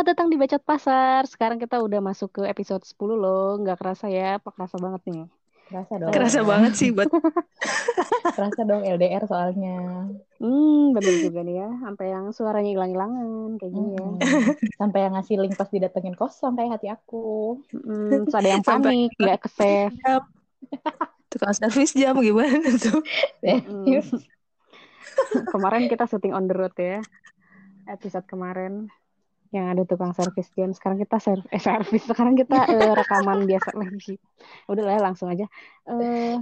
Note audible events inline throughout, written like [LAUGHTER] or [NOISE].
Selamat datang di Bacot Pasar. Sekarang kita udah masuk ke episode 10 loh. Nggak kerasa ya? Apa kerasa banget nih? Kerasa dong. Kerasa banget sih buat [LAUGHS] Kerasa dong LDR soalnya. Hmm, bener juga nih ya. Sampai yang suaranya hilang-hilangan kayak gini ya. Mm-mm. Sampai yang ngasih link pas didatengin kosong kayak hati aku. Hmm, terus ada yang panik, nggak ke save. Tukang servis jam gimana tuh? Hmm. [LAUGHS] kemarin kita syuting on the road ya. Episode kemarin yang ada tukang servis jam. Sekarang kita ser eh, servis. Sekarang kita eh, [LAUGHS] rekaman biasa lagi. Udah lah ya, langsung aja. Eh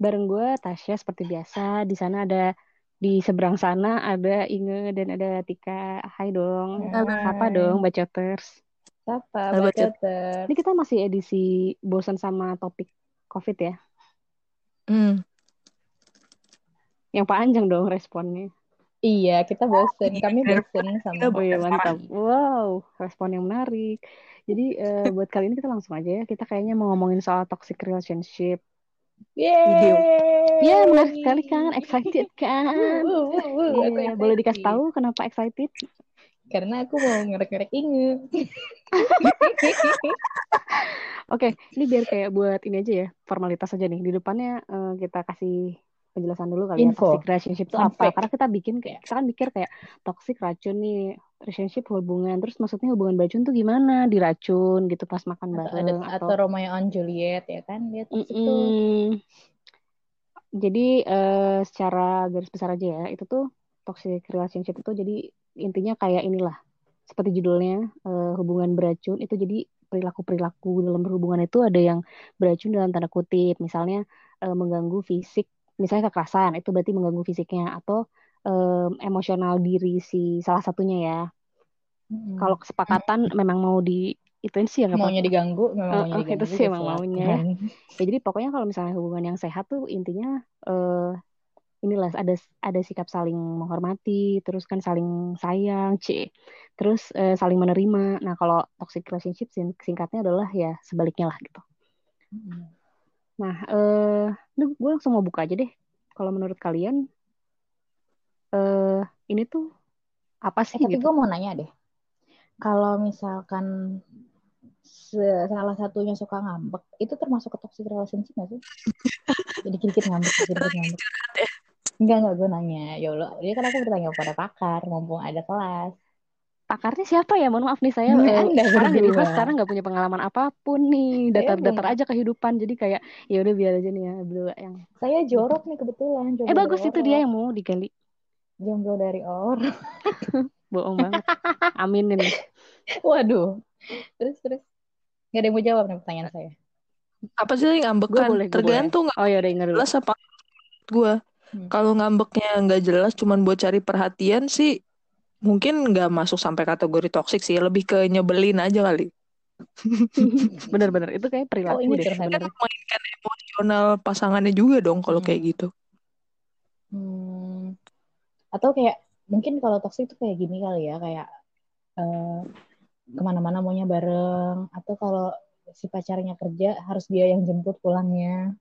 bareng gue Tasya seperti biasa. Di sana ada di seberang sana ada Inge dan ada Tika. Hai dong. Hai. Apa dong bacoters? Siapa? Halo, Bacoter. Ini kita masih edisi bosan sama topik COVID ya. Hmm. Yang panjang dong responnya. Iya, kita bosen. Kami bosen sama Oh iya mantap. Wow, respon yang menarik. Jadi eh, [LAUGHS] buat kali ini kita langsung aja ya. Kita kayaknya mau ngomongin soal toxic relationship. Yeay. Ya menarik sekali kan, excited [LAUGHS] kan? Wuh. Aku Iya, excited. boleh dikasih tahu kenapa excited? Karena aku mau ngerek-ngerek Inge. [LAUGHS] Oke, ini biar kayak buat ini aja ya, formalitas aja nih. Di depannya eh, kita kasih penjelasan dulu kali ya Info. toxic relationship itu apa? Karena kita bikin kayak kita kan mikir kayak toxic racun nih, relationship hubungan. Terus maksudnya hubungan beracun tuh gimana? Diracun gitu pas makan Atau, ada, bareng atau Romeo and Juliet ya kan? Dia itu. Mm-mm. Jadi eh, secara garis besar aja ya, itu tuh toxic relationship itu jadi intinya kayak inilah, seperti judulnya eh, hubungan beracun itu jadi perilaku-perilaku dalam berhubungan itu ada yang beracun dalam tanda kutip, misalnya eh, mengganggu fisik, misalnya kekerasan itu berarti mengganggu fisiknya atau em, emosional diri si salah satunya ya. Mm-mm. Kalau kesepakatan [LAUGHS] memang mau di ituin sih ya nggak maunya diganggu, memang Eh, maunya diganggu itu sih ya emang silakan. maunya. Ya jadi pokoknya kalau misalnya hubungan yang sehat tuh intinya eh inilah ada ada sikap saling menghormati, terus kan saling sayang, c, terus eh, saling menerima. Nah kalau toxic relationship sing- singkatnya adalah ya sebaliknya lah gitu. Mm-mm. Nah eh ini gue langsung mau buka aja deh. Kalau menurut kalian eh ini tuh apa Eh, sih tapi gitu? gue mau nanya deh. Kalau misalkan salah satunya suka ngambek, itu termasuk ke toxic relationship gak sih? [LAUGHS] Jadi dikit-dikit ngambek, dikit-dikit ngambek. Enggak, enggak, gue nanya. Ya Allah, dia kan aku bertanya kepada pakar, mumpung ada kelas. Pakarnya siapa ya? Mohon maaf nih saya Hmm, eh, Anda sekarang jadi host sekarang nggak punya pengalaman apa pun nih, datar-datar aja kehidupan. Jadi kayak ya udah biar aja nih ya berdua yang Saya jorok nih kebetulan, Eh bagus itu dia yang mau digali. Jomblo dari orang. [LAUGHS] Bohong banget. Aminin. [LAUGHS] Waduh. Terus, terus. Gak ada yang mau jawab nih pertanyaan saya. Apa sih yang Gue ngambekan? boleh. Tergantung nggak Oh ya udah ingat dulu. jelas apa gue. Hmm. Kalau ngambeknya nggak jelas, cuman buat cari perhatian sih, mungkin nggak masuk sampai kategori toksik sih. Lebih ke nyebelin aja kali. [LAUGHS] Bener-bener itu kayak Oh, perilaku ini deh. Kan memainkan emosional pasangannya juga dong kalau Hmm. kayak gitu. Hmm. Atau kayak, mungkin kalau toxic itu kayak gini kali ya, kayak eh, ke mana-mana maunya bareng. Atau kalau si pacarnya kerja, harus dia yang jemput pulangnya.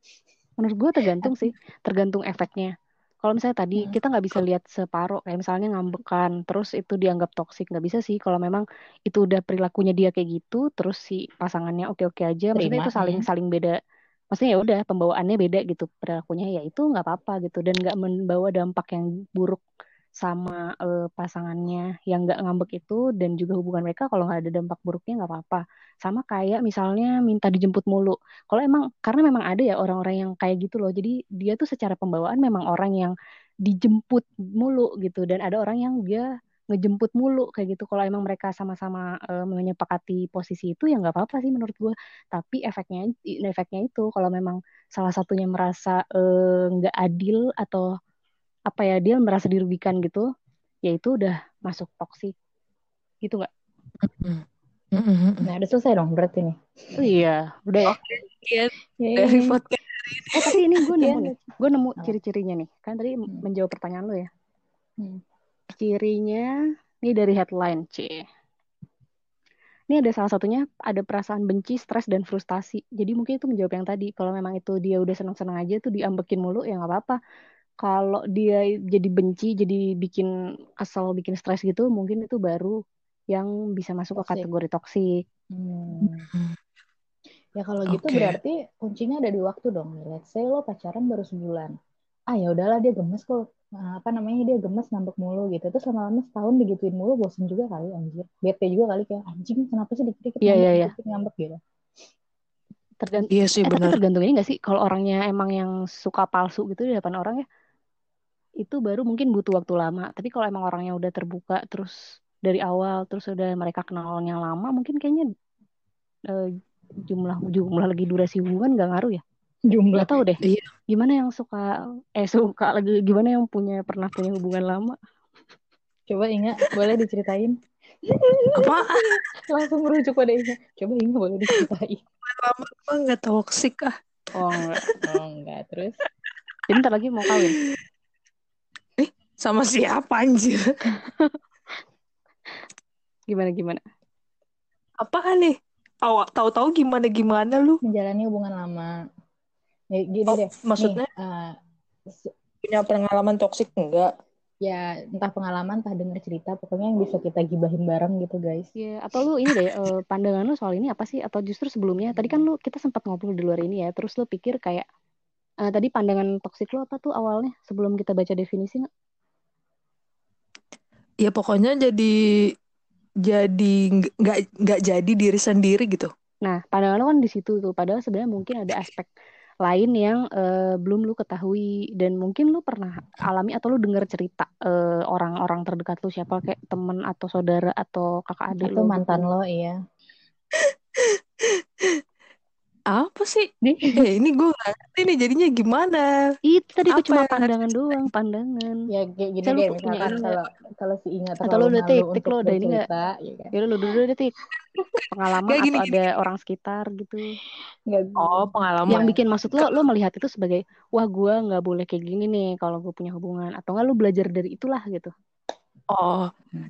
Menurut gue tergantung sih, tergantung efeknya. Kalau misalnya tadi Hmm. kita nggak bisa lihat separuh, kayak misalnya ngambekan, terus itu dianggap toksik, nggak bisa sih. Kalau memang itu udah perilakunya dia kayak gitu, terus si pasangannya oke-oke aja, maksudnya Terima, itu saling saling beda. Maksudnya ya udah pembawaannya beda gitu perilakunya ya itu nggak apa-apa gitu dan nggak membawa dampak yang buruk sama eh, pasangannya yang nggak ngambek itu dan juga hubungan mereka kalau nggak ada dampak buruknya nggak apa-apa. Sama kayak misalnya minta dijemput mulu. Kalau emang karena memang ada ya orang-orang yang kayak gitu loh. Jadi dia tuh secara pembawaan memang orang yang dijemput mulu gitu dan ada orang yang dia ngejemput mulu kayak gitu. Kalau emang mereka sama-sama eh, menyepakati posisi itu ya nggak apa-apa sih menurut gue. Tapi efeknya efeknya itu kalau memang salah satunya merasa eh, nggak adil atau apa ya dia merasa dirugikan gitu, ya itu udah masuk toksik gitu nggak? Nah, udah selesai dong berarti nih. Oh iya, udah ya. Iya, Yeay. dari podcast Eh tapi ini gue Iya, nemu nih, gue nemu ciri-cirinya nih. Kan tadi Hmm. menjawab pertanyaan lo ya. Hmm. Cirinya ini dari headline C. Ini ada salah satunya ada perasaan benci, stres dan frustasi. Jadi mungkin itu menjawab yang tadi. Kalau memang itu dia udah senang-senang aja tuh diambekin mulu ya nggak apa-apa. Kalau dia jadi benci, jadi bikin kesel, bikin stres gitu, mungkin itu baru yang bisa masuk ke kategori toksik. Hmm. Ya kalau gitu Oke. berarti kuncinya ada di waktu dong. Let's say lo pacaran baru sebulan. Ah ya udahlah dia gemes kok. Nah, apa namanya dia gemes ngambek mulu gitu. Terus lama-lama setahun digituin mulu bosen juga kali anjir. Bete juga kali kayak anjing kenapa sih dikit-dikit Iya, ngambek, iya, iya. dikit ngambek gitu. Tergantung Iya sih eh, tapi benar. tergantung ini gak sih kalau orangnya emang yang suka palsu gitu di depan orang ya itu baru mungkin butuh waktu lama. Tapi kalau emang orangnya udah terbuka terus dari awal terus udah mereka kenalnya lama mungkin kayaknya eh, jumlah jumlah lagi durasi hubungan gak ngaruh ya. Jumlah. Gak tahu deh. Iya. Gimana yang suka eh suka lagi gimana yang punya pernah punya hubungan lama? Coba Inga boleh diceritain. Apa? [LAUGHS] Langsung merujuk pada Inga. Coba Inga boleh diceritain. Lama gue nggak toksik ah. Oh enggak. Oh enggak terus. Ntar lagi mau kawin. Sama siapa anjir? [LAUGHS] Gimana gimana? Apaan nih? Awak tahu-tahu gimana gimana lu? Menjalani hubungan lama. Ya gini Oh, deh. maksudnya? Nih, se- Punya pengalaman toksik enggak? ya entah pengalaman entah dengar cerita pokoknya yang bisa kita gibahin bareng gitu guys Iya, atau lu ini deh eh, pandangan lu soal ini apa sih? Atau justru sebelumnya tadi kan lu kita sempat ngobrol di luar ini ya, terus lu pikir kayak eh, tadi pandangan toksik lu apa tuh awalnya sebelum kita baca definisi? Ya pokoknya jadi jadi nggak nggak jadi diri sendiri gitu. Nah, pandangan lu kan di situ tuh. Padahal sebenarnya mungkin ada aspek lain yang eh, belum lu ketahui dan mungkin lu pernah alami atau lu dengar cerita eh, orang-orang terdekat lu siapa kayak temen atau saudara atau kakak adik atau lu mantan gitu. lo iya [LAUGHS] Apa sih? Nih, Eh ini gue nggak ngerti nih jadinya gimana? itu tadi Apa cuma yang pandangan doang, pandangan. ya kayak gini Saya deh punya misalkan kalau kalau si Inga Atau lu udah malu tik, tik untuk lu udah ini nggak? ya kan lu dulu dulu tik pengalaman Kayak gini atau gini. ada orang sekitar gitu nggak Oh yang pengalaman. bikin maksud lo lo melihat itu sebagai wah gua nggak boleh kayak gini nih kalau gue punya hubungan atau nggak lu belajar dari itulah gitu Oh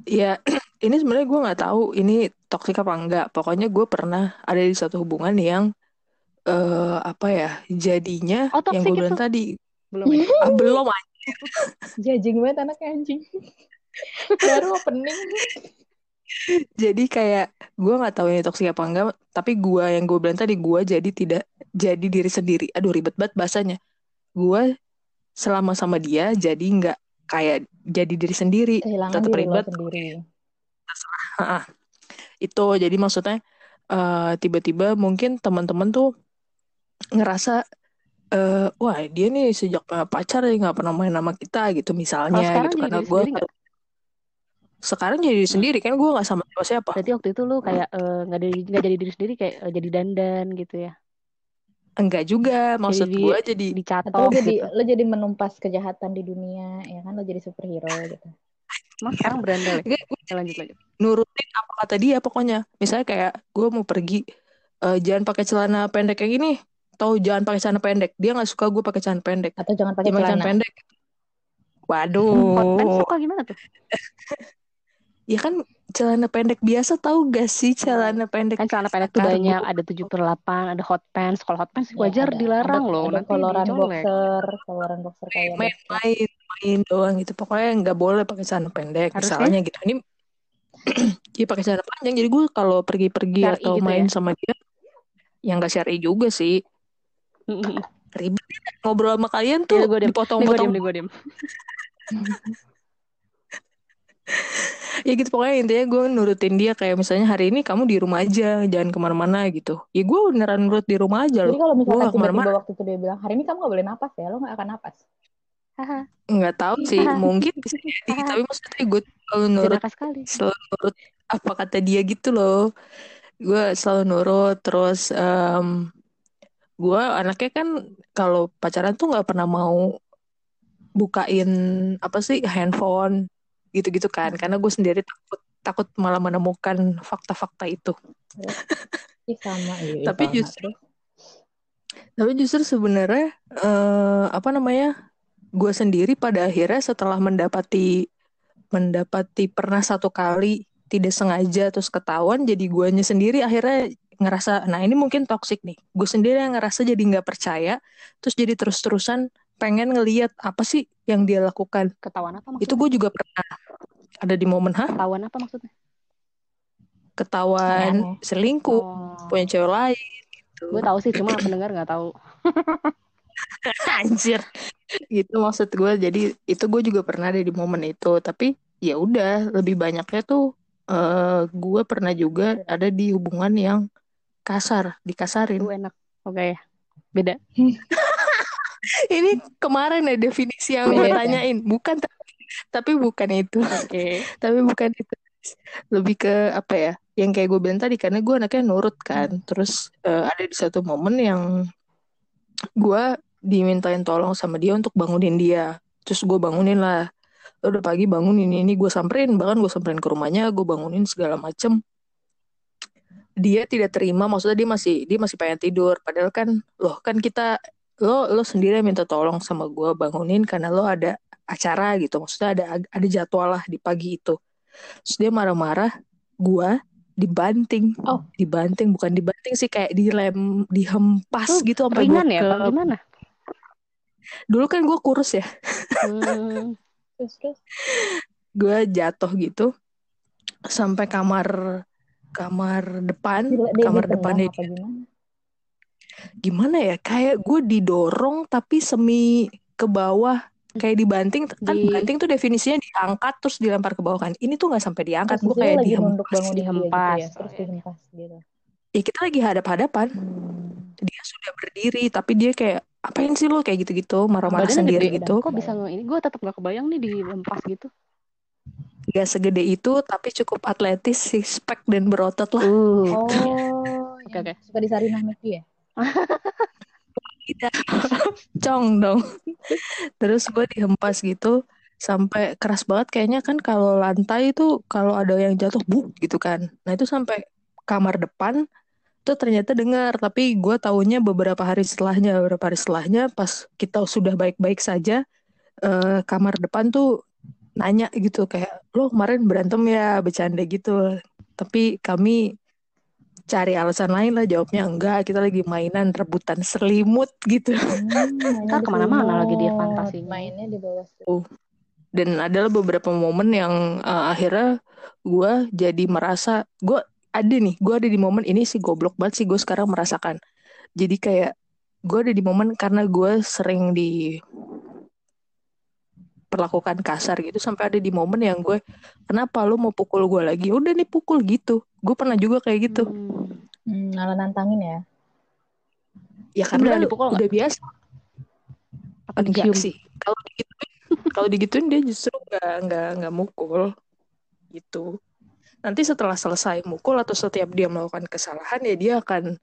ya [CLEARS THROAT] ini sebenarnya gue nggak tahu ini toksik apa enggak. Pokoknya gue pernah ada di satu hubungan yang eh apa ya jadinya oh yang gue itu. bilang tadi. Belum. Ya ah, [LAUGHS] belum jajing banget anaknya anjing. Baru opening. Jadi kayak gue nggak tahu ini toksik apa enggak, tapi gue yang gue bilang tadi gue jadi tidak jadi diri sendiri. Aduh ribet banget bahasanya. Gue selama sama dia jadi nggak kayak jadi diri sendiri. kehilangan Tetap diri ribet. sendiri. [LAUGHS] Itu jadi maksudnya eh, tiba-tiba mungkin teman-teman tuh ngerasa eh wah dia nih sejak punya pacar dia nggak pernah main sama kita gitu misalnya gitu. jadi karena gue sekarang jadi diri sendiri kan gue nggak sama siapa siapa. Berarti waktu itu lu kayak eh, nggak jadi nggak jadi diri sendiri kayak eh, jadi dandan gitu ya? Enggak juga maksud jadi di gue jadi atau lo dicatok jadi gitu. lo jadi menumpas kejahatan di dunia ya kan? Lo jadi superhero gitu. Emang sekarang berandal ya Ya, lanjut lanjut. nurutin apa kata dia pokoknya. Misalnya kayak gue mau pergi eh, jangan pakai celana pendek kayak gini atau jangan pakai celana pendek. Dia nggak suka gue pakai celana pendek. Atau jangan pakai celana. celana pendek. Waduh. Pants suka gimana tuh? [LAUGHS] Ya kan celana pendek biasa tahu gak sih celana pendek kan celana pendek tuh banyak. Ada tujuh per delapan ada hot pants. Kalau hot pants ya wajar ada. ada dilarang loh. ada nanti koloran boxer koloran boxer kayak main-main main doang gitu. Pokoknya nggak boleh pakai celana pendek harusnya misalnya gitu. Ini dia [CLEARS THROAT] pakai celana panjang. Jadi gue kalau pergi-pergi atau gitu main ya. sama dia yang gak syari juga sih ribet ya. ngobrol sama kalian tuh gue dipotong-potong. Gue diem. ya gitu pokoknya intinya gue nurutin dia kayak misalnya hari ini kamu di rumah aja jangan ke mana-mana gitu. Ya gue beneran nurut di rumah aja jadi loh. kalau gue misalkan gak tiba-tiba ke mana-mana. waktu itu dia bilang hari ini kamu gak boleh napas ya? Lo gak akan napas? Nggak tahu sih mungkin bisa jadi tapi maksudnya gue selalu nurut sekali. selalu nurut apa kata dia gitu loh. Gue selalu nurut terus em gue anaknya kan kalau pacaran tuh nggak pernah mau bukain apa sih handphone gitu-gitu kan. Karena gue sendiri takut takut malah menemukan fakta-fakta itu. Sama iya tapi sama. justru tapi justru sebenarnya eh, apa namanya gue sendiri pada akhirnya setelah mendapati mendapati pernah satu kali tidak sengaja terus ketahuan jadi guanya sendiri akhirnya ngerasa nah ini mungkin toxic nih gue sendiri yang ngerasa jadi nggak percaya terus jadi terus-terusan pengen ngeliat apa sih yang dia lakukan Ketahuan apa itu maksudnya? gue juga pernah ada di momen hah Ketahuan apa maksudnya? ketahuan Aneh. selingkuh Oh. punya cewek lain gitu. Gue tahu sih, cuma pendengar nggak tahu. [LAUGHS] Anjir. Gitu maksud gue. Jadi itu gue juga pernah ada di momen itu. Tapi ya udah lebih banyaknya tuh eh gue pernah juga ada di hubungan yang kasar, dikasarin. Itu enak. Oke, beda. [LAUGHS] Ini kemarin ya definisi yang gue ya? tanyain. Bukan tapi, tapi bukan itu. Oke. [LAUGHS] Tapi bukan itu. Lebih ke apa ya? Yang kayak gue bilang tadi karena gue anaknya nurut kan. Terus eh, ada di satu momen yang gue dimintain tolong sama dia untuk bangunin dia. Terus gue bangunin lah. "Lo Udah pagi bangun ini ini gue samperin bahkan gue samperin ke rumahnya gue bangunin segala macem dia tidak terima maksudnya dia masih dia masih pengen tidur padahal kan loh kan kita lo lo sendiri yang minta tolong sama gue bangunin karena lo ada acara gitu maksudnya ada ada jadwal lah di pagi itu terus dia marah-marah gue dibanting Oh. dibanting bukan dibanting sih kayak dilem dihempas gitu sampai Ringan ya, ke-? Gimana? dulu kan gue kurus ya Hmm, [LAUGHS] Terus terus. gue jatuh gitu sampai kamar kamar depan Dia, dia kamar ditendang depannya dia gimana? gimana ya kayak gue didorong tapi semi ke bawah kayak dibanting kan Di- banting tuh definisinya diangkat terus dilempar ke bawah kan ini tuh nggak sampai diangkat gue kayak nunduk dihempas bangunin dia gitu dihempas. ya. Terus dihempas gitu. ya kita lagi hadap-hadapan Hmm. dia sudah berdiri tapi dia kayak apain sih lo kayak gitu-gitu marah-marah sendiri gede. gitu Kok bisa ini? Gue tetap nggak kebayang nih di lempas gitu. Gak segede itu tapi cukup atletis six pack dan berotot lah. Uh. Oh, [LAUGHS] Oke, yang oke. suka di Sarinah McD ya? [LAUGHS] cong dong. Terus gue dihempas gitu sampai keras banget kayaknya kan kalau lantai itu kalau ada yang jatuh buk gitu kan. Nah itu sampai kamar depan tuh ternyata dengar. Tapi gue taunya beberapa hari setelahnya. Beberapa hari setelahnya pas kita sudah baik-baik saja eh, kamar depan tuh nanya gitu kayak lo kemarin berantem ya bercanda gitu. Tapi kami cari alasan lain lah jawabnya enggak. Kita lagi mainan rebutan selimut gitu. Hmm, di ke mana-mana lagi dia fantasinya. Mainnya di bawah selimut. dan adalah beberapa momen yang uh, akhirnya gue jadi merasa gue ada nih gue ada di momen ini sih goblok banget sih gue sekarang merasakan. Jadi kayak gue ada di momen karena gue sering di perlakukan kasar gitu sampai ada di momen yang gue kenapa lu mau pukul gue lagi? Udah nih pukul gitu. Gue pernah juga kayak gitu. Hmm. Hmm, malah nantangin ya. ya karena berani pukul nggak? udah biasa. Apa enggak sih? Kalau digituin kalau digituin dia justru nggak nggak nggak mukul. Gitu. Nanti setelah selesai mukul atau setiap dia melakukan kesalahan ya dia akan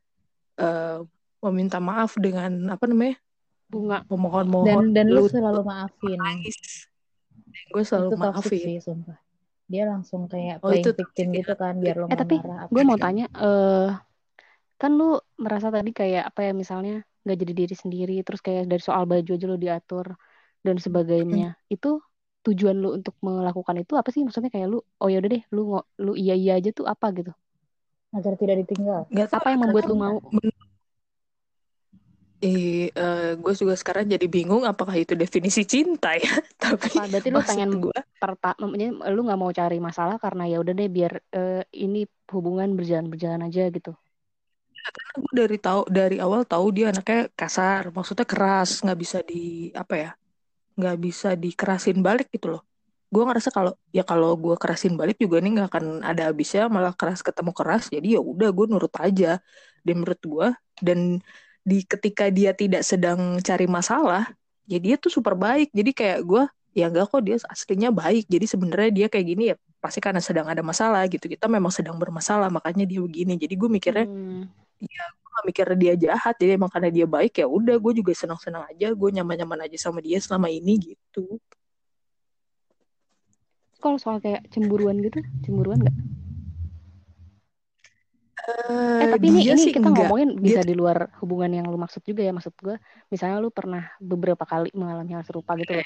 eh, meminta maaf dengan apa namanya Bunga. memohon-mohon Dan dan lu selalu maafin. nangis gue selalu itu maafin sih, sumpah. Dia langsung kayak Oh, playing itu victim gitu kan biar lu Eh tapi gue mau tanya, eh kan lu merasa tadi kayak apa ya misalnya nggak jadi diri sendiri, terus kayak dari soal baju aja lu diatur dan sebagainya. [CLEARS THROAT] Itu tujuan lu untuk melakukan itu apa sih? Maksudnya kayak lu, oh ya udah deh, lu lu iya iya aja tuh apa gitu? Agar tidak ditinggal. tahu Apa yang ya, membuat lu mau? Eh eh, gue juga sekarang jadi bingung apakah itu definisi cinta ya. [LAUGHS] Tapi Apa berarti lu pengen gue pertama, lu nggak mau cari masalah karena ya udah deh biar eh, ini hubungan berjalan-berjalan aja gitu. gue dari tahu dari awal tahu dia anaknya kasar maksudnya keras nggak bisa di apa ya nggak bisa dikerasin balik gitu loh. Gue ngerasa kalau ya kalau gue kerasin balik juga nih nggak akan ada habisnya malah keras ketemu keras jadi ya udah gue nurut aja. Dan menurut gue dan di ketika dia tidak sedang cari masalah ya dia tuh super baik. Jadi kayak gue ya enggak kok dia aslinya baik. Jadi sebenarnya dia kayak gini ya pasti karena sedang ada masalah gitu. Kita memang sedang bermasalah makanya dia begini. Jadi gue mikirnya Hmm. gue gak mikir dia jahat. Jadi emang karena dia baik ya udah gue juga senang senang aja. Gue nyaman nyaman aja sama dia selama ini gitu. Kalau soal kayak cemburuan gitu, cemburuan nggak? Eh Eh, tapi ini dia ini kita enggak. ngomongin dia bisa di luar hubungan yang lu maksud juga ya maksud gue misalnya lu pernah beberapa kali mengalami hal serupa gitu loh.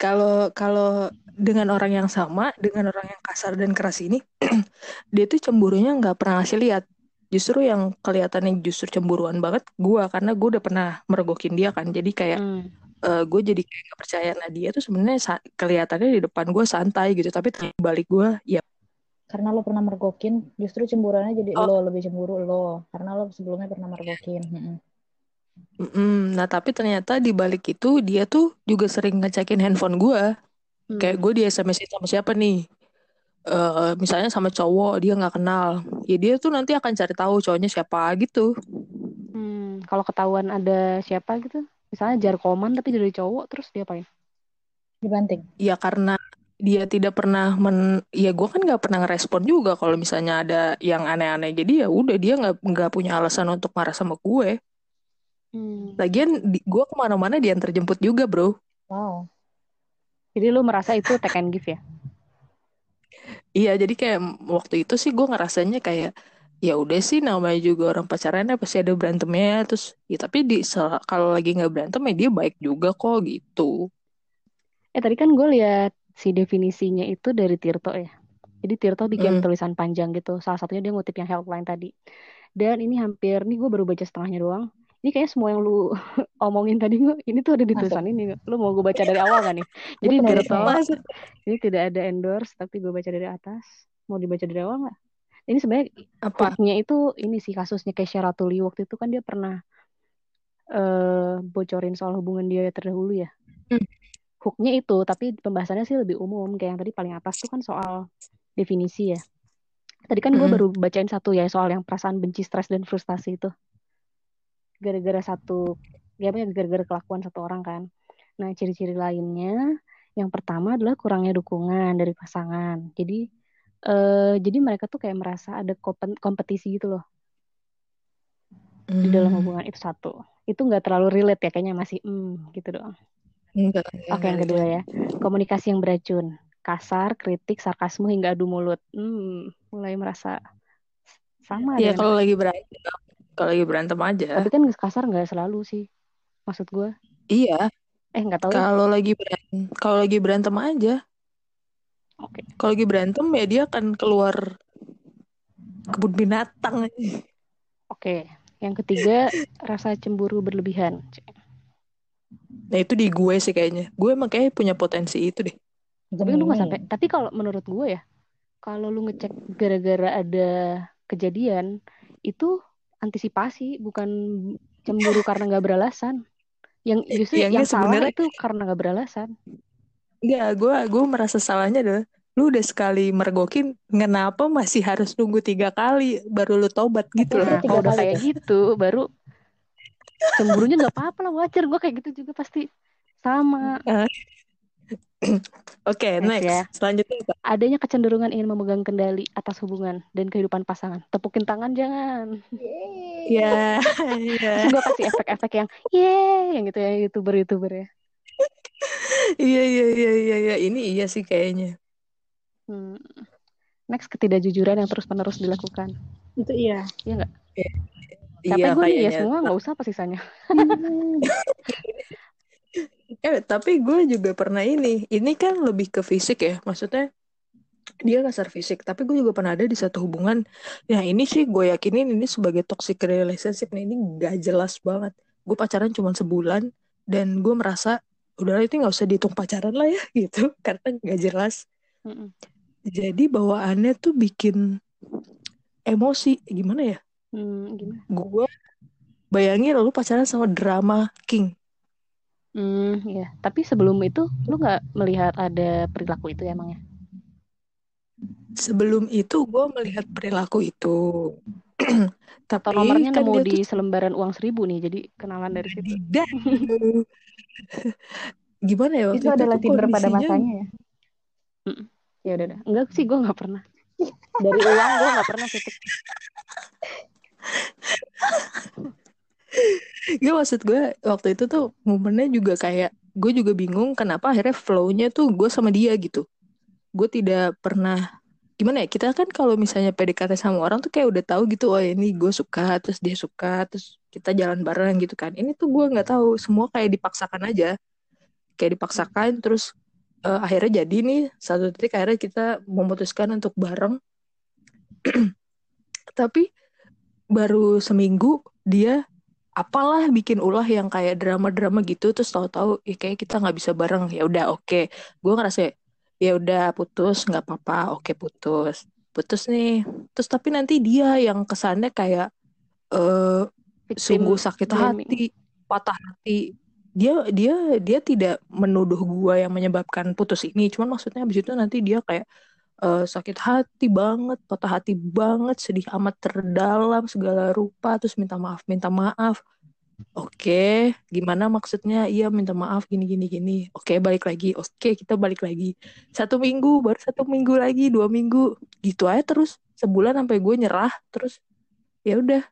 Kalau kalau dengan orang yang sama dengan orang yang kasar dan keras ini [CLEARS THROAT] dia tuh cemburunya nggak pernah ngasih lihat. Justru yang kelihatannya justru cemburuan banget gue karena gue udah pernah meregokin dia kan. Jadi kayak Hmm. eh, gue jadi kayak gak percaya. Nah dia tuh sebenarnya kelihatannya di depan gue santai gitu. Tapi balik gue ya karena lo pernah mergokin justru cemburuannya jadi Oh. lo lebih cemburu lo karena lo sebelumnya pernah mergokin Mm-mm. Mm-mm. Nah tapi ternyata di balik itu dia tuh juga sering ngecekin handphone gue. Kayak Hmm. gue di SMS sama siapa nih? Eh misalnya sama cowok dia nggak kenal. Ya dia tuh nanti akan cari tahu cowoknya siapa gitu. Hmm, kalau ketahuan ada siapa gitu, misalnya jarkoman tapi dari cowok, terus dia apain? dibanting Ya karena dia tidak pernah men, ya gue kan nggak pernah ngerespon juga kalau misalnya ada yang aneh-aneh. Jadi ya udah dia nggak nggak punya alasan untuk marah sama gue. Hmm. Lagian di- gue ke mana-mana dia yang terjemput juga bro. wow Jadi lu merasa itu take and give ya? Iya, jadi kayak waktu itu sih gue ngerasanya kayak ya udah sih namanya juga orang pacaran ya pasti ada berantemnya terus ya tapi di kalau lagi nggak berantem ya dia baik juga kok gitu. Eh tadi kan gue lihat si definisinya itu dari Tirto ya. Jadi Tirto bikin Hmm. tulisan panjang gitu. Salah satunya dia ngutip yang helpline tadi. Dan ini hampir, nih gue baru baca setengahnya doang. Ini kayaknya semua yang lu [LAUGHS] omongin tadi gue, ini tuh ada di Masuk. tulisan ini. Lu mau gue baca dari awal gak nih? [LAUGHS] Jadi Tirto. Masuk. ini tidak ada endorse, tapi gue baca dari atas. Mau dibaca dari awal nggak? Ini sebenarnya Apa? itu ini sih kasusnya Kesha Ratuli waktu itu kan dia pernah eh bocorin soal hubungan dia terdahulu ya. Hmm. Hooknya itu, tapi pembahasannya sih lebih umum. Kayak yang tadi paling atas tuh kan soal definisi ya. Tadi kan gue Mm-mm. baru bacain satu ya soal yang perasaan benci, stres dan frustasi itu. Gara-gara satu, ya apa gara-gara kelakuan satu orang kan. Nah ciri-ciri lainnya, yang pertama adalah kurangnya dukungan dari pasangan. Jadi eh jadi mereka tuh kayak merasa ada kompetisi gitu loh di dalam Hmm. hubungan itu satu. Itu nggak terlalu relate ya kayaknya masih hmm gitu doang. Enggak, enggak, Oke yang kedua ya komunikasi yang beracun, kasar, kritik, sarkasme hingga adu mulut. Hmm, mulai merasa sama Ya dengan. kalau lagi berantem, kalau lagi berantem aja. Tapi kan kasar nggak selalu sih. Maksud gue, Iya, eh nggak tahu ya. kalau lagi berantem, kalau lagi berantem aja. Oke. Kalau lagi berantem ya dia akan keluar kebun binatang. Oke. Yang ketiga rasa cemburu berlebihan. Nah itu di gue sih kayaknya. Gue emang kayak punya potensi itu deh. Tapi kan lu nggak Gemini. sampai. Tapi kalau menurut gue ya, kalau lu ngecek gara-gara ada kejadian itu antisipasi, bukan cemburu karena nggak beralasan. Yang justru Ya yang enggak salah sebenarnya itu karena nggak beralasan. enggak gue gue merasa salahnya adalah lu udah sekali mergokin kenapa masih harus nunggu tiga kali baru lu tobat gitu Tapi loh. tiga kalau udah kali kayak gitu, baru cemburunya nggak apa-apa lah wajar. Gue kayak gitu juga pasti sama. [LAUGHS] Oke, Next ya. next. Selanjutnya apa? Adanya kecenderungan ingin memegang kendali atas hubungan dan kehidupan pasangan. Tepukin tangan jangan. Ya, ya. Terus [LAUGHS] gue kasih efek-efek yang ye, yang gitu ya youtuber-youtuber ya. Iya, iya, iya, iya, iya. Ini iya sih kayaknya. Hmm. Next ketidakjujuran yang terus-menerus dilakukan. Itu iya. Iya nggak? Iya, Capek gue nih ya semua nggak usah apa sisanya. [LAUGHS] Eh, tapi gue juga pernah ini. Ini kan lebih ke fisik ya. Maksudnya dia kasar fisik. Tapi gue juga pernah ada di satu hubungan. Ya ini sih gue yakinin ini sebagai toxic relationship. Nah ini gak jelas banget. Gue pacaran cuma sebulan. Dan gue merasa udahlah itu nggak usah dihitung pacaran lah ya [LAUGHS] gitu. Karena gak jelas. Mm-mm. Jadi bawaannya tuh bikin emosi. Gimana ya? Hmm, gimana? Gue bayangin lu pacaran sama drama king. Hmm, iya. Tapi sebelum itu lu nggak melihat ada perilaku itu ya, emangnya? Sebelum itu gue melihat perilaku itu. [CLEARS THROAT] Tapi Atau nomornya kan nemu di tuh selembaran uang seribu nih, jadi kenalan dari situ. tidak. [LAUGHS] Gimana ya waktu Itu itu adalah tuh Tinder pada kondisinya masanya ya. Ya udah, udah. Enggak sih, gue nggak pernah. [LAUGHS] Dari uang gue nggak pernah titik. Gak maksud gue waktu itu tuh momennya juga kayak gue juga bingung kenapa akhirnya flow-nya tuh gue sama dia gitu. Gue tidak pernah gimana ya kita kan kalau misalnya PDKT sama orang tuh kayak udah tahu gitu oh ini gue suka terus dia suka terus kita jalan bareng gitu kan. Ini tuh gue nggak tahu semua kayak dipaksakan aja. Kayak dipaksakan terus eh, akhirnya jadi nih satu titik akhirnya kita memutuskan untuk bareng. [CLEARS THROAT] Tapi baru seminggu dia apalah bikin ulah yang kayak drama-drama gitu terus tahu-tahu ya kayak kita nggak bisa bareng. Ya udah oke. Gue ngerasa ya udah putus nggak apa-apa. Oke putus. Putus nih. Terus tapi nanti dia yang kesannya kayak eh sungguh sakit blaming. hati patah hati. Dia dia dia tidak menuduh gua yang menyebabkan putus ini. Cuman maksudnya abis itu nanti dia kayak eh, sakit hati banget patah hati banget sedih amat terdalam segala rupa terus minta maaf minta maaf Oke, gimana maksudnya? Iya minta maaf gini gini gini. Oke balik lagi. Oke kita balik lagi. Satu minggu, baru satu minggu lagi, dua minggu, gitu aja terus sebulan sampai gue nyerah. Terus ya udah.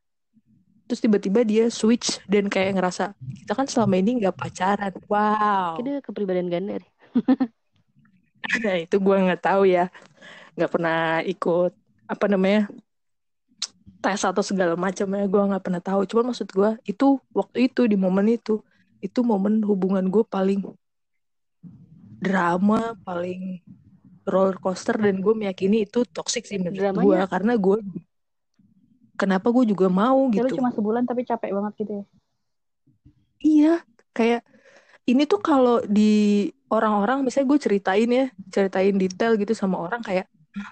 Terus tiba-tiba dia switch dan kayak ngerasa kita kan selama ini nggak pacaran. Wow. Kayaknya kepribadian ganda [LAUGHS] deh. Nah itu gue nggak tahu ya. Nggak pernah ikut apa namanya tes atau segala macam ya gue nggak pernah tahu. Cuman maksud gue itu waktu itu di momen itu itu momen hubungan gue paling drama paling roller coaster dan gue meyakini itu toxic sih menurut gue karena gue kenapa gue juga mau Ya, gitu. cuma sebulan tapi capek banget gitu ya. iya kayak ini tuh kalau di orang-orang misalnya gue ceritain ya ceritain detail gitu sama orang kayak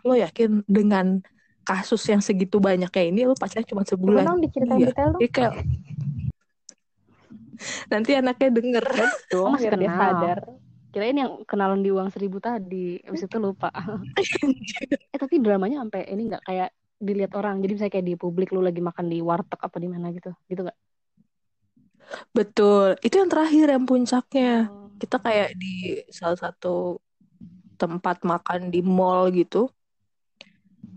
lo yakin dengan kasus yang segitu banyaknya ini lo pacarnya cuma sebulan dong diceritain Iya. detail dong. Jadi kayak nanti anaknya denger Dong, masih dia sadar. Kirain yang kenalan di uang seribu tadi, habis itu lupa. [LAUGHS] eh tapi dramanya sampai ini nggak kayak dilihat orang. Jadi misalnya kayak di publik lu lagi makan di warteg apa di mana gitu, gitu nggak? Betul, itu yang terakhir yang puncaknya. Oh. Kita kayak di salah satu tempat makan di mall gitu.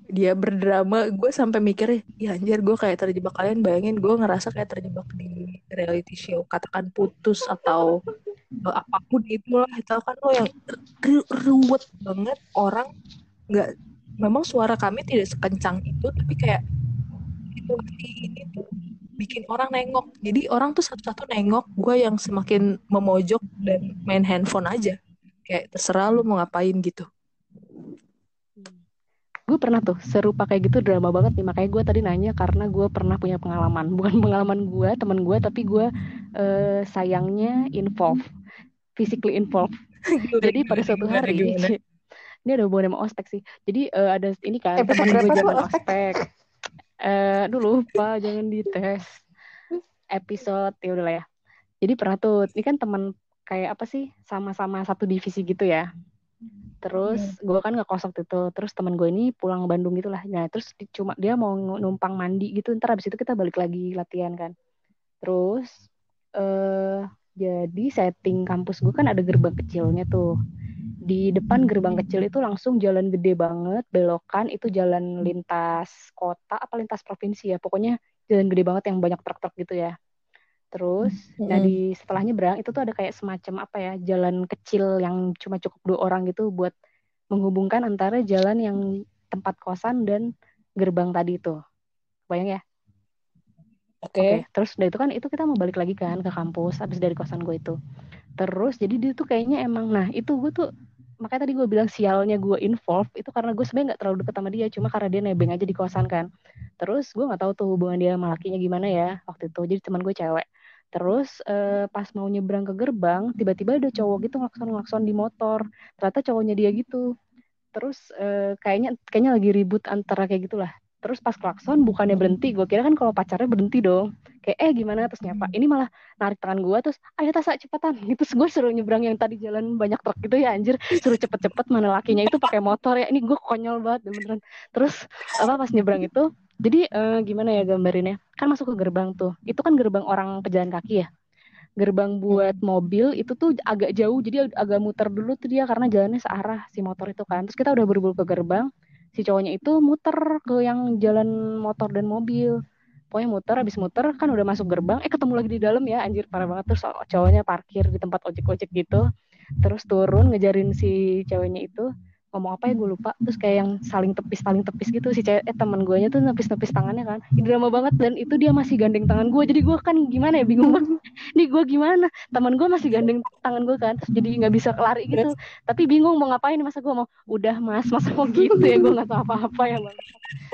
Dia berdrama, gue sampai mikir, ya anjir gue kayak terjebak kalian bayangin gue ngerasa kayak terjebak di reality show, katakan putus atau eh, apa pun itulah, itu kan lo yang ru- ruwet banget orang nggak, memang suara kami tidak sekencang itu, tapi kayak itu ini tuh bikin orang nengok. Jadi orang tuh satu-satu nengok, gue yang semakin memojok dan main handphone aja. Kayak terserah lu mau ngapain gitu. Gue pernah tuh serupa kayak gitu drama banget nih. Makanya gue tadi nanya karena gue pernah punya pengalaman. [LAUGHS] Bukan pengalaman gue, teman gue, tapi gue eh, sayangnya involve, physically involve. [LAUGHS] Jadi pada suatu Gimana, hari, gimana? [LAUGHS] ini ada hubungan sama ospek sih. Jadi eh, ada ini kan Episode teman gue berapa tuh zaman ospek? ospek. Eh, aduh lupa, jangan dites. Episode ya udahlah ya. Jadi pernah tuh, ini kan teman kayak apa sih, sama-sama satu divisi gitu ya. Terus gue kan ngekos waktu itu, terus teman gue ini pulang Bandung gitu lah. Nah terus di- cuma dia mau numpang mandi gitu, ntar abis itu kita balik lagi latihan kan. Terus eh jadi setting kampus gue kan ada gerbang kecilnya tuh. Di depan gerbang kecil itu langsung jalan gede banget, belokan itu jalan lintas kota apa lintas provinsi ya. Pokoknya jalan gede banget yang banyak truk-truk gitu ya. Terus, nah Mm-mm. di setelah nyebrang itu tuh ada kayak semacam apa ya, jalan kecil yang cuma cukup dua orang gitu buat menghubungkan antara jalan yang tempat kosan dan gerbang tadi itu. Bayang ya? Oke. Oke, terus udah itu kan itu kita mau balik lagi kan ke kampus habis dari kosan gue itu. Terus jadi dia tuh kayaknya emang nah itu gue tuh makanya tadi gue bilang sialnya gue involve itu karena gue sebenarnya nggak terlalu deket sama dia cuma karena dia nebeng aja di kosan kan. Terus gue nggak tahu tuh hubungan dia sama lakinya gimana ya waktu itu. Jadi teman gue cewek. Terus eh, pas mau nyebrang ke gerbang tiba-tiba ada cowok gitu ngelakson-ngelakson di motor. Ternyata cowoknya dia gitu. Terus eh, kayaknya kayaknya lagi ribut antara kayak gitulah. Terus pas klakson bukannya berhenti, gue kira kan kalau pacarnya berhenti dong. Kayak eh gimana terus nyapa. Ini malah narik tangan gue terus ayo tasa cepetan. [LAUGHS] Gitu gue suruh nyebrang yang tadi jalan banyak truk gitu ya anjir. Suruh cepet-cepet mana lakinya itu pakai motor ya. Ini gue konyol banget beneran. Terus apa pas nyebrang itu jadi eh, gimana ya gambarinnya? Kan masuk ke gerbang tuh. Itu kan gerbang orang pejalan kaki ya. Gerbang buat mobil itu tuh agak jauh jadi ag- agak muter dulu tuh dia karena jalannya searah si motor itu kan. Terus kita udah berburu ke gerbang, si cowoknya itu muter ke yang jalan motor dan mobil. Pokoknya muter, habis muter kan udah masuk gerbang, eh ketemu lagi di dalam ya, anjir parah banget. Terus cowoknya parkir di tempat ojek-ojek gitu. Terus turun ngejarin si ceweknya itu ngomong apa ya gue lupa. Terus kayak yang saling tepis saling tepis gitu si cewek. Eh teman gue tuh nepis nepis tangannya kan. Drama banget. Dan itu dia masih gandeng tangan gue jadi gue kan gimana ya bingung banget. [LAUGHS] [LAUGHS] Nih gue gimana? Teman gue masih gandeng tangan gue kan. Terus jadi nggak bisa lari gitu. Tapi bingung mau ngapain masa gue mau udah mas masa mau gitu ya? Gue nggak tahu apa-apa ya bang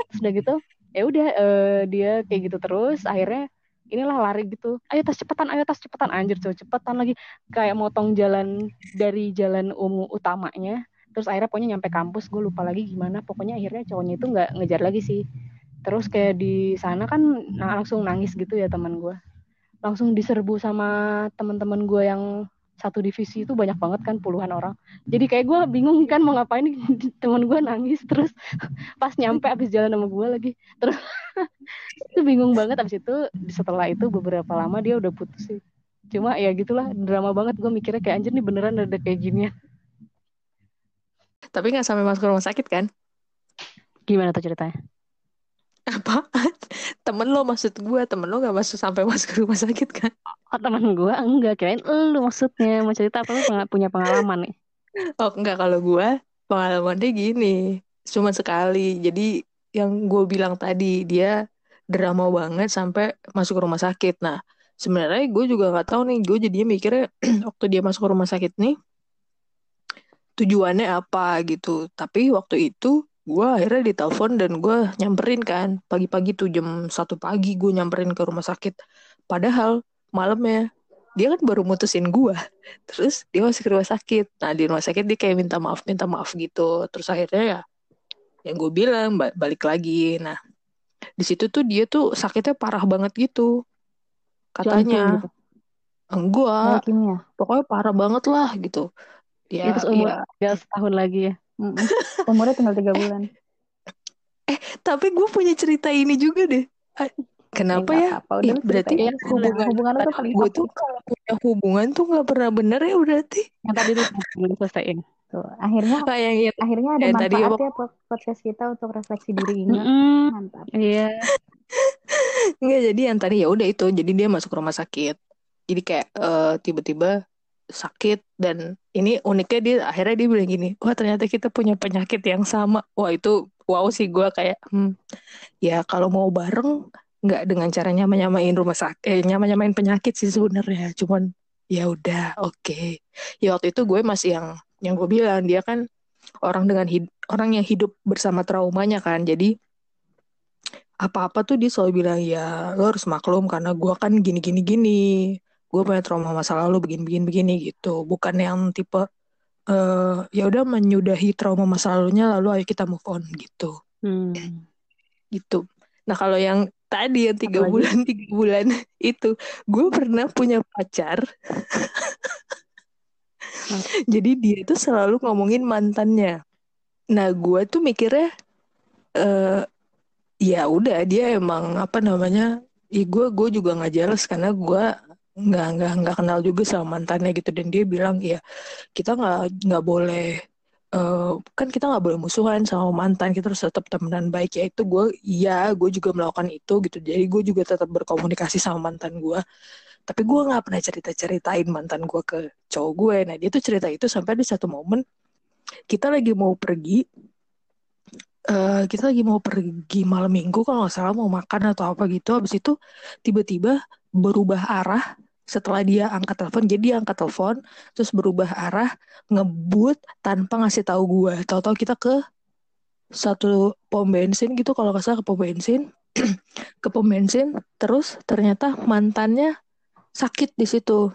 terus udah gitu ya udah eh, dia kayak gitu terus. Akhirnya inilah lari gitu. Ayo tas cepetan ayo tas cepetan. Anjir coba cepetan lagi. Kayak motong jalan dari jalan umum utamanya terus akhirnya pokoknya nyampe kampus gue lupa lagi gimana. Pokoknya akhirnya cowoknya itu nggak ngejar lagi sih. Terus kayak di sana kan nah, langsung nangis gitu ya teman gue langsung diserbu sama teman-teman gue yang satu divisi itu banyak banget kan puluhan orang. Jadi kayak gue bingung kan mau ngapain [LAUGHS] teman gue nangis terus. [LAUGHS] Pas nyampe abis jalan sama gue lagi. Terus [LAUGHS] itu bingung banget. Abis itu setelah itu beberapa lama dia udah putus sih. Cuma ya gitulah drama banget. Gue mikirnya kayak anjir nih beneran ada kayak gini tapi nggak sampai masuk rumah sakit kan? Gimana tuh ceritanya? Apa? [LAUGHS] Temen lo maksud gue temen lo nggak masuk sampai masuk rumah sakit kan? Oh temen gue enggak kirain lu maksudnya. Mau cerita apa? Lu punya pengalaman nih. Oh enggak kalau gue pengalamannya gini. Cuma sekali. Jadi yang gue bilang tadi dia drama banget sampai masuk rumah sakit. Nah sebenarnya gue juga nggak tahu nih. Gue jadinya mikirnya [CLEARS THROAT] waktu dia masuk rumah sakit nih tujuannya apa gitu. Tapi waktu itu gue akhirnya ditelepon dan gue nyamperin kan. Pagi-pagi tuh jam satu pagi gue nyamperin ke rumah sakit. Padahal malamnya dia kan baru mutusin gue [LAUGHS] terus dia masih ke rumah sakit. Nah di rumah sakit dia kayak minta maaf minta maaf gitu. Terus akhirnya ya yang gue bilang balik lagi. Nah di situ tuh dia tuh sakitnya parah banget gitu. Katanya enggak. Pokoknya parah banget lah gitu ya, ya terus umur ya. setahun lagi ya [LAUGHS] Umurnya tinggal tiga bulan. [LAUGHS] Eh, tapi gue punya cerita ini juga deh. Kenapa ya? Apa, udah berarti ya, hubungan, hubungan tuh paling gue tuh kalau punya hubungan tuh nggak pernah bener ya berarti. Yang tadi tuh belum selesaiin. Tuh, akhirnya oh, yang, yang, akhirnya ada yang manfaatnya tadi, podcast kita untuk refleksi diri ini. Mm, Mantap. Iya. [LAUGHS] Enggak jadi yang tadi ya udah itu. Jadi dia masuk rumah sakit. Jadi kayak uh, tiba-tiba sakit dan ini uniknya dia akhirnya dia bilang gini wah ternyata kita punya penyakit yang sama wah itu wow sih gue kayak hmm, ya kalau mau bareng nggak dengan caranya menyamain rumah sakit eh, nyama-nyamain penyakit sih sebenarnya cuman ya udah oke okay. ya waktu itu gue masih yang yang gue bilang dia kan orang dengan hid orang yang hidup bersama traumanya kan jadi apa-apa tuh dia selalu bilang ya lo harus maklum karena gue kan gini gini gini gue punya trauma masa lalu begini-begini begini gitu. Bukan yang tipe uh, ya udah menyudahi trauma masa lalunya lalu ayo kita move on gitu. Hmm. gitu. Nah kalau yang tadi yang tiga bulan [LAUGHS] tiga bulan itu gue pernah punya pacar. Jadi dia itu selalu ngomongin mantannya. Nah gue tuh mikirnya uh, ya udah dia emang apa namanya ya gue gue juga nggak jelas karena gue nggak nggak nggak kenal juga sama mantannya gitu. Dan dia bilang ya kita nggak nggak boleh uh, kan kita nggak boleh musuhan sama mantan kita harus tetap temenan baik. Ya itu gue iya gue juga melakukan itu gitu. Jadi gue juga tetap berkomunikasi sama mantan gue tapi gue nggak pernah cerita ceritain mantan gue ke cowok gue nah dia tuh cerita itu sampai di satu momen kita lagi mau pergi uh, kita lagi mau pergi malam minggu kalau nggak salah mau makan atau apa gitu. Habis itu tiba-tiba berubah arah setelah dia angkat telepon jadi dia angkat telepon terus berubah arah ngebut tanpa ngasih tahu gue tahu-tahu kita ke satu pom bensin gitu kalau nggak salah ke pom bensin [CLEARS THROAT] ke pom bensin terus ternyata mantannya sakit di situ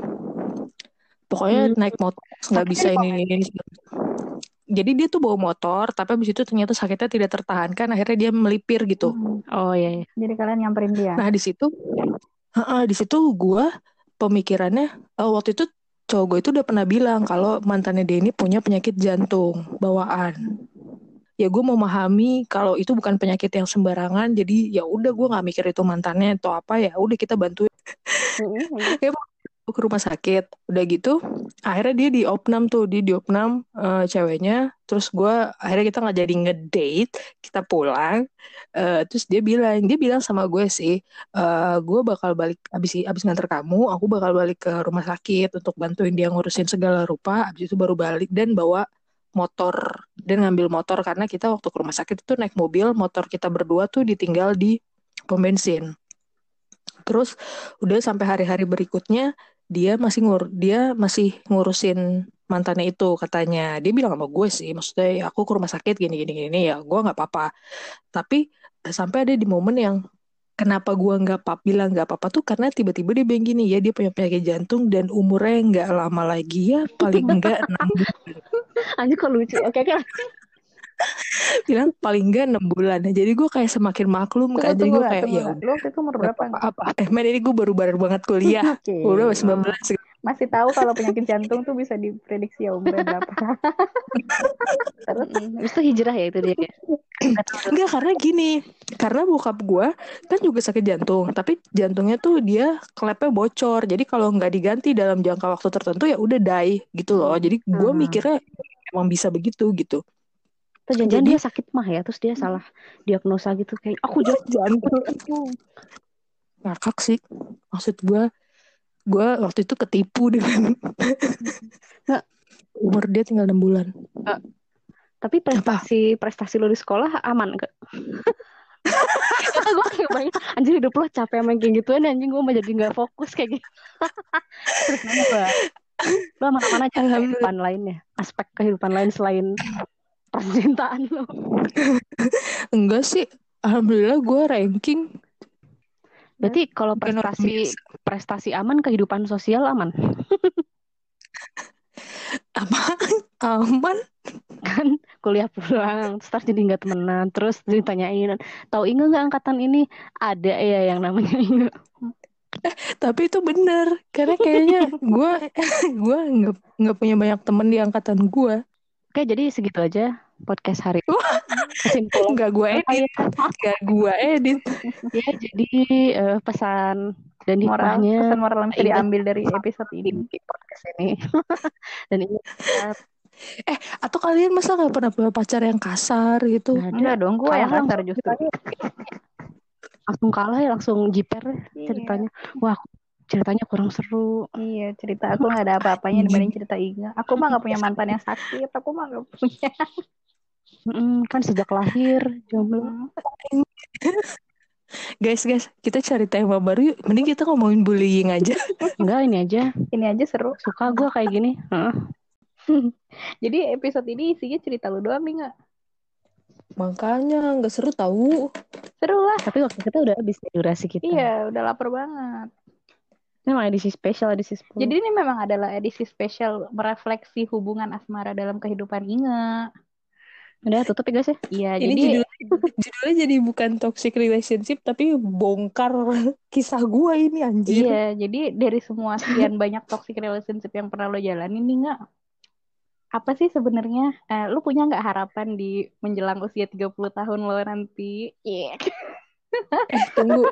pokoknya hmm. naik motor nggak bisa ini, ini ini jadi dia tuh bawa motor tapi abis itu ternyata sakitnya tidak tertahankan akhirnya dia melipir gitu hmm. oh iya, iya. jadi kalian nyamperin dia nah di situ uh, di situ gue pemikirannya uh, waktu itu cowok gue itu udah pernah bilang kalau mantannya dia ini punya penyakit jantung bawaan. Ya gue memahami kalau itu bukan penyakit yang sembarangan jadi ya udah gue nggak mikir itu mantannya atau apa ya udah kita bantuin. Ya [LAUGHS] ke rumah sakit. Udah gitu akhirnya dia di opnam tuh dia di opnam uh, ceweknya. Terus gue akhirnya kita nggak jadi ngedate kita pulang. Uh, terus dia bilang dia bilang sama gue sih uh, gue bakal balik abis abis nganter kamu aku bakal balik ke rumah sakit untuk bantuin dia ngurusin segala rupa. Abis itu baru balik dan bawa motor dan ngambil motor karena kita waktu ke rumah sakit itu naik mobil motor kita berdua tuh ditinggal di pom bensin. Terus udah sampai hari-hari berikutnya dia masih ngur dia masih ngurusin mantannya itu katanya dia bilang sama gue sih maksudnya ya aku ke rumah sakit gini gini gini ya gue nggak apa-apa tapi sampai ada di momen yang kenapa gua nggak pap bilang nggak apa-apa tuh karena tiba-tiba dia bilang gini ya dia punya penyakit jantung dan umurnya nggak lama lagi ya paling enggak enam bulan [LAUGHS] Anjir kok lucu. Oke oke. [LAUGHS] bilang paling enggak enam bulan jadi gue kayak semakin maklum kan jadi gue kayak ya Lu waktu itu umur berapa? apa, eh men ini gue baru-baru banget kuliah [LAUGHS] Oke. udah 19 Masih tahu kalau penyakit jantung tuh bisa diprediksi ya umurnya berapa. [LAUGHS] Terus Terus itu hijrah ya itu dia. ya? [CLEARS THROAT] Enggak karena gini Karena bokap gue Kan juga sakit jantung Tapi jantungnya tuh dia Klepnya bocor Jadi kalau nggak diganti Dalam jangka waktu tertentu Ya udah die Gitu loh Jadi gue Hmm. mikirnya Emang bisa begitu gitu Atau jangan-jangan dia sakit mah ya, terus dia salah diagnosa gitu kayak aku jantung. Jantung Ngakak sih Maksud gue Gue waktu itu ketipu dengan Nggak. Umur dia tinggal 6 bulan Tapi prestasi prestasi lo di sekolah aman gak? gue kayak bayang, anjir hidup lo capek main kayak gituan anjing gue mau jadi nggak fokus kayak gitu. [LAUGHS] Terus kenapa? Lo aman-aman aja Alhamdulillah. kehidupan lainnya, aspek kehidupan lain selain percintaan lo. [LAUGHS] Enggak sih. Alhamdulillah gue ranking Berarti kalau prestasi prestasi aman, kehidupan sosial aman. [LAUGHS] Apa Aman. Kan kuliah pulang terus jadi nggak temenan terus ditanyain tahu Inge nggak angkatan ini? Ada ya yang namanya Inge. Tapi itu bener Karena kayaknya gue [LAUGHS] gue nggak nggak punya banyak temen di angkatan gue oke jadi segitu aja podcast hari ini kesimpulan. Nggak gue edit. Nggak gue edit. [LAUGHS] Ya jadi eh, pesan dan moral hikmahnya pesan moral yang bisa diambil dari episode ini. di podcast ini. [LAUGHS] Dan ini Atau kalian masa nggak pernah punya pacar yang kasar gitu? Nggak ada Enggak dong, gue yang kasar justru. langsung kalah ya langsung jiper ya Iya. ceritanya. Wah ceritanya kurang seru Iya, cerita aku nggak ada apa-apanya dibanding cerita Inga. Aku mah nggak punya mantan yang sakit. Aku mah nggak punya. Mm, kan sejak lahir jomblo. [LAUGHS] Guys guys Kita cari tema baru yuk Mending kita ngomongin bullying aja [LAUGHS] enggak ini aja Ini aja seru. suka gue kayak gini Heeh. [LAUGHS] Jadi episode ini isinya cerita lu doang nih nggak? Makanya nggak seru tahu Seru lah. tapi waktu kita udah habis durasi kita Iya, udah lapar banget. Ini memang edisi spesial, edisi 10. Jadi ini memang adalah edisi spesial merefleksi hubungan asmara dalam kehidupan Inga. Udah tutup ya guys ya. Iya, Ini jadi judulnya, judulnya jadi bukan toxic relationship Tapi bongkar kisah gue ini anjir iya, jadi dari semua sekian banyak toxic relationship yang pernah lo jalanin nih nggak? Apa sih sebenarnya eh, lu punya nggak harapan di menjelang usia 30 tahun lo nanti? Iya. Eh tunggu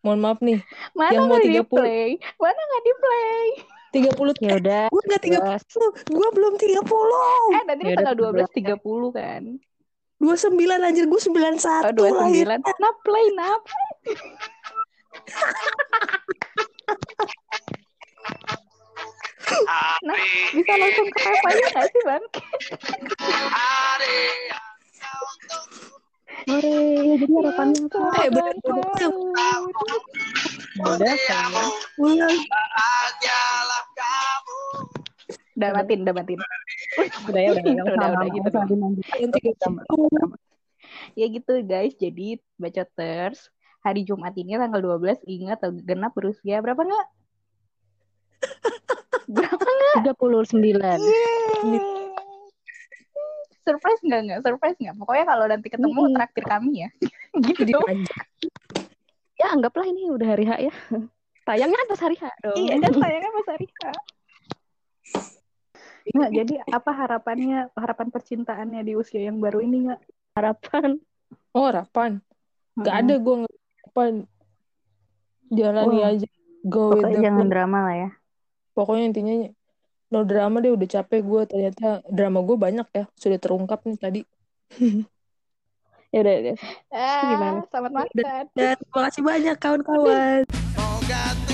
Mohon maaf nih Mana Yang mau nggak 30. di play? Mana nggak di play? 30 Ya udah. Gue gak 30 Gue belum 30 Eh, nanti Ya tanggal udah, 12 30 kan. 29 anjir gue 91 Oh, 29. lahir. Nah, play nap. nah, bisa langsung ke aja nggak sih, Bang? Ore, jadi harapannya apa? Eh Ya udah, sayang. Ulang. Udah matiin, udah matiin. Udah ya, udah. Udah, Udah, udah, gitu Usah doang. dilanjut. Yang 30. Ya gitu, guys. Jadi, bacoters, hari Jumat ini tanggal 12 ingat atau genap berusia berapa nggak? [LAUGHS] Berapa nggak? 39. Surprise nggak nggak? Surprise nggak? Pokoknya kalau nanti ketemu Mm. traktir kami ya. Jadi [LAUGHS] gitu. panjang. Ya, anggaplah ini udah hari H ya. [LAUGHS] Tayangnya kan pas hari H dong. Iya kan [LAUGHS] sayangnya Mas Arika. Nggak, jadi apa harapannya, harapan percintaannya di usia yang baru ini nggak? Harapan. Oh harapan. Gak Mm-mm. ada gue harapan. Jalani Wah. aja. Go with Pokoknya the jangan flow. drama lah ya. Pokoknya intinya no drama deh udah capek gue ternyata drama gue banyak ya sudah terungkap nih tadi. [LAUGHS] Ya udah, udah. Ah, Gimana? Selamat makan. Dan terima kasih banyak kawan-kawan. Oh,